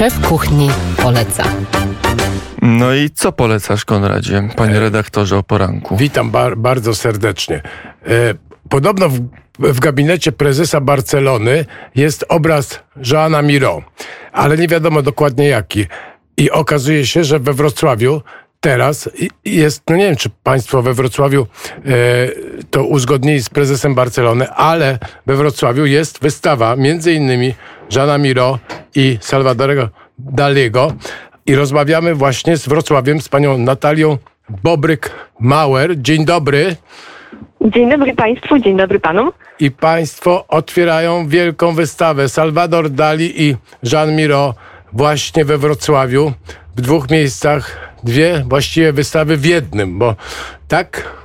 szef kuchni poleca. No i co polecasz, Konradzie, panie redaktorze o poranku? Witam bar bardzo serdecznie. E, podobno w, w gabinecie prezesa Barcelony jest obraz Joana Miro, ale nie wiadomo dokładnie jaki. I okazuje się, że we Wrocławiu teraz jest, no nie wiem, czy państwo we Wrocławiu e, to uzgodnili z prezesem Barcelony, ale we Wrocławiu jest wystawa między innymi Żana Miro i Salvadorego Daliego i rozmawiamy właśnie z Wrocławiem, z panią Natalią Bobryk-Mauer. Dzień dobry. Dzień dobry Państwu, dzień dobry Panom. I Państwo otwierają wielką wystawę Salvador Dali i Jean Miro właśnie we Wrocławiu. W dwóch miejscach, dwie właściwie wystawy w jednym, bo tak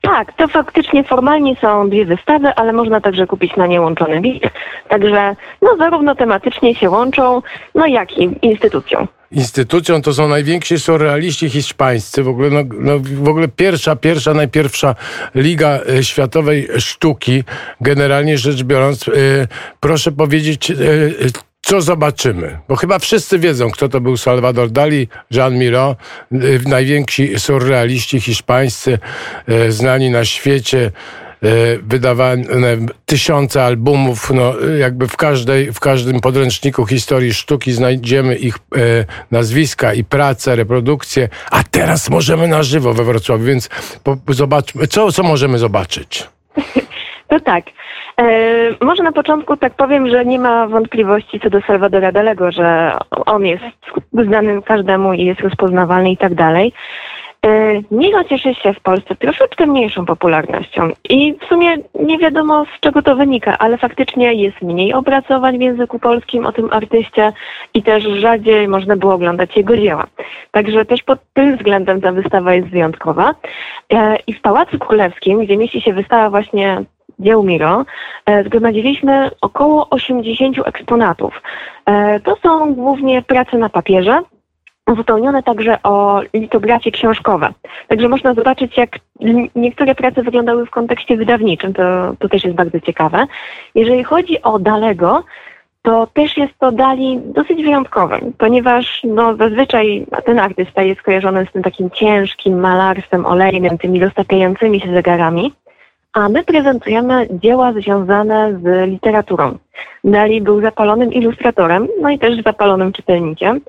Tak, to faktycznie formalnie są dwie wystawy, ale można także kupić na nie łączony bilet. Także no zarówno tematycznie się łączą, no jak i instytucją. instytucją to są najwięksi surrealiści hiszpańscy. W ogóle, no, no, w ogóle pierwsza, pierwsza, najpierwsza Liga e, Światowej Sztuki, generalnie rzecz biorąc. E, proszę powiedzieć, e, co zobaczymy? Bo chyba wszyscy wiedzą, kto to był Salvador Dali, Jean Miro, e, najwięksi surrealiści hiszpańscy, e, znani na świecie. e, Wydawane tysiące albumów, no jakby w, każdej, w każdym podręczniku historii sztuki znajdziemy ich nazwiska i prace, reprodukcje, a teraz możemy na żywo we Wrocławiu, więc zobaczmy, co, co możemy zobaczyć? To tak. E, może na początku tak powiem, że nie ma wątpliwości co do Salvadora Dalego, że on jest znany każdemu i jest rozpoznawalny i tak dalej. E, Miro cieszy się w Polsce troszeczkę mniejszą popularnością i w sumie nie wiadomo z czego to wynika, ale faktycznie jest mniej opracowań w języku polskim o tym artyście i też rzadziej można było oglądać jego dzieła. Także też pod tym względem ta wystawa jest wyjątkowa. E, I w Pałacu Królewskim, gdzie mieści się wystawa właśnie dzieł Miro, e, zgromadziliśmy około 80 eksponatów. E, To są głównie prace na papierze, uzupełnione także o litografie książkowe. Także można zobaczyć, jak niektóre prace wyglądały w kontekście wydawniczym. To, to też jest bardzo ciekawe. Jeżeli chodzi o Dalego, to też jest to Dali dosyć wyjątkowe, ponieważ no, zazwyczaj ten artysta jest kojarzony z tym takim ciężkim malarstwem olejnym, tymi roztapiającymi się zegarami, a my prezentujemy dzieła związane z literaturą. Dali był zapalonym ilustratorem, no i też zapalonym czytelnikiem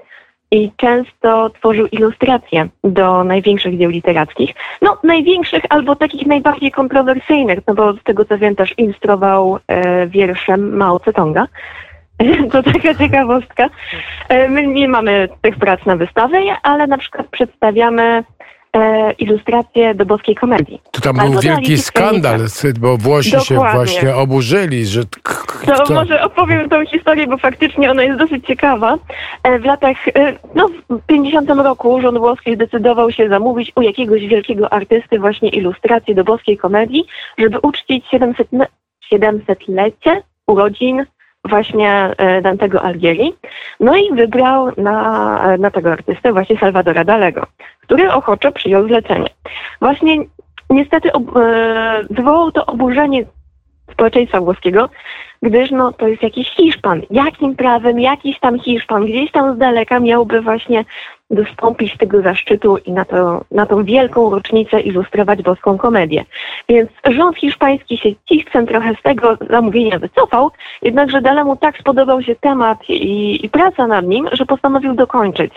i często tworzył ilustracje do największych dzieł literackich. No, największych albo takich najbardziej kontrowersyjnych, no bo z tego co wiem też ilustrował e, wierszem Mao Tse-tonga. To taka ciekawostka. E, My nie mamy tych prac na wystawie, ale na przykład przedstawiamy e, ilustracje do boskiej komedii. To tam Albo był wielki skandal, bo Włosi się Dokładnie. właśnie oburzyli, że To może opowiem tą historię, bo faktycznie ona jest dosyć ciekawa. E, W latach, e, no w 50 roku rząd włoski zdecydował się zamówić u jakiegoś wielkiego artysty właśnie ilustrację do boskiej komedii, żeby uczcić 700, 700-lecie urodzin właśnie e, Dantego Alighieri. No i wybrał na, na tego artystę właśnie Salvadora Dalego, który ochoczo przyjął zlecenie. Właśnie niestety ob, e, to oburzenie społeczeństwa włoskiego, gdyż no, to jest jakiś Hiszpan. Jakim prawem jakiś tam Hiszpan gdzieś tam z daleka miałby właśnie dostąpić tego zaszczytu i na, to, na tą wielką rocznicę ilustrować boską komedię. Więc rząd hiszpański się cichcem trochę z tego zamówienia wycofał, jednakże Dalemu tak spodobał się temat i, i praca nad nim, że postanowił dokończyć,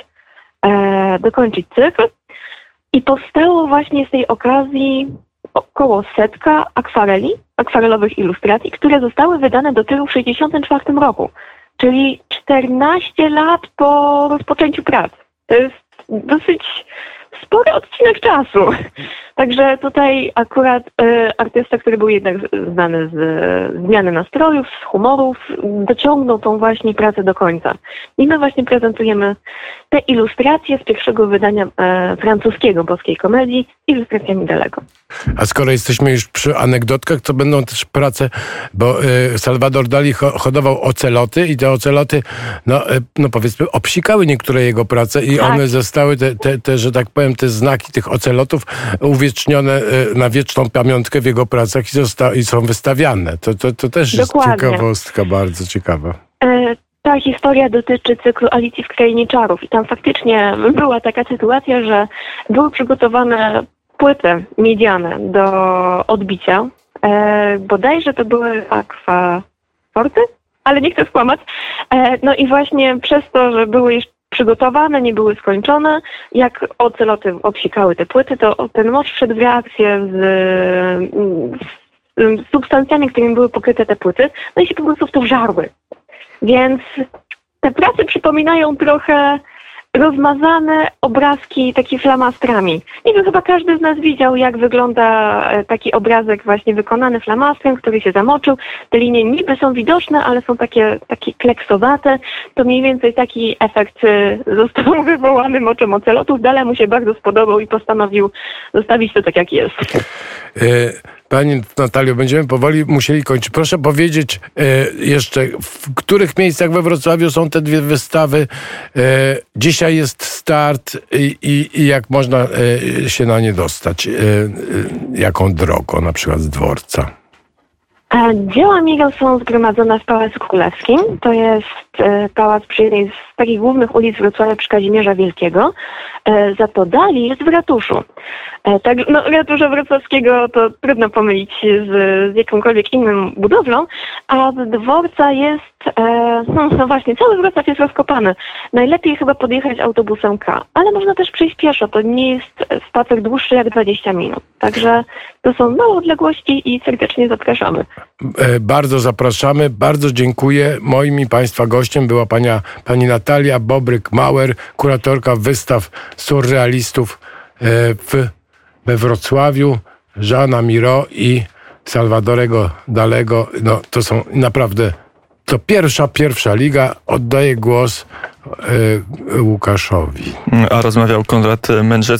e, dokończyć cykl i powstało właśnie z tej okazji około setka akwareli, akwarelowych ilustracji, które zostały wydane do tyłu w 1964 roku, czyli 14 lat po rozpoczęciu prac. To jest dosyć spory odcinek czasu. Także tutaj akurat e, artysta, który był jednak znany z zmiany nastrojów, z humorów, dociągnął tą właśnie pracę do końca. I my właśnie prezentujemy te ilustracje z pierwszego wydania e, francuskiego boskiej komedii, ilustracjami Dalego. A skoro jesteśmy już przy anegdotkach, to będą też prace, bo y, Salvador Dali ho, hodował oceloty i te oceloty, no, y, no powiedzmy, obsikały niektóre jego prace i Tak. one zostały, te, te, te, że tak powiem, te znaki tych ocelotów uwiecznione y, na wieczną pamiątkę w jego pracach i, zosta, i są wystawiane. To, to, to też jest Dokładnie. ciekawostka, bardzo ciekawa. E, ta historia dotyczy cyklu Alicji w Krainie Czarów i tam faktycznie była taka sytuacja, że były przygotowane płyty miedziane do odbicia. E, bodajże to były akwaforty, ale nie chcę skłamać. E, no i właśnie przez to, że były już przygotowane, nie były skończone, jak oceloty obsikały te płyty, to ten moc wszedł w reakcję z, z, z substancjami, którymi były pokryte te płyty, no i się po prostu w to wżarły. Więc te prace przypominają trochę rozmazane obrazki takie flamastrami. Nie wiem, chyba każdy z nas widział, jak wygląda e, taki obrazek właśnie wykonany flamastrem, który się zamoczył. Te linie niby są widoczne, ale są takie, takie kleksowate. To mniej więcej taki efekt e, został wywołany moczem ocelotów. Dalej mu się bardzo spodobał i postanowił zostawić to tak, jak jest. Pani Natalio, będziemy powoli musieli kończyć. Proszę powiedzieć e, jeszcze, w których miejscach we Wrocławiu są te dwie wystawy. E, dzisiaj jest start i, i, i jak można e, się na nie dostać? E, e, jaką drogą, na przykład z dworca? Dzieła Miguel są zgromadzone w Pałacu Królewskim. To jest pałac przy jednej z takich głównych ulic Wrocławia przy Kazimierza Wielkiego. E, Za to dalej jest w ratuszu. E, Tak, no, ratusza wrocławskiego to trudno pomylić z, z jakąkolwiek inną budowlą, a dworca jest, e, no, no właśnie, cały Wrocław jest rozkopany. Najlepiej chyba podjechać autobusem K, ale można też przyjść pieszo. To nie jest spacer dłuższy jak 20 minut. Także to są małe odległości i serdecznie zapraszamy. E, Bardzo zapraszamy, bardzo dziękuję. Moim i Państwa gościem była pania, pani Natalia Bobryk-Mauer, kuratorka wystaw surrealistów e, w, we Wrocławiu, Żana Miro i Salvadorego Dalego. No, to są naprawdę, to pierwsza, pierwsza liga. Oddaję głos e, Łukaszowi. A rozmawiał Konrad Mędrzecki.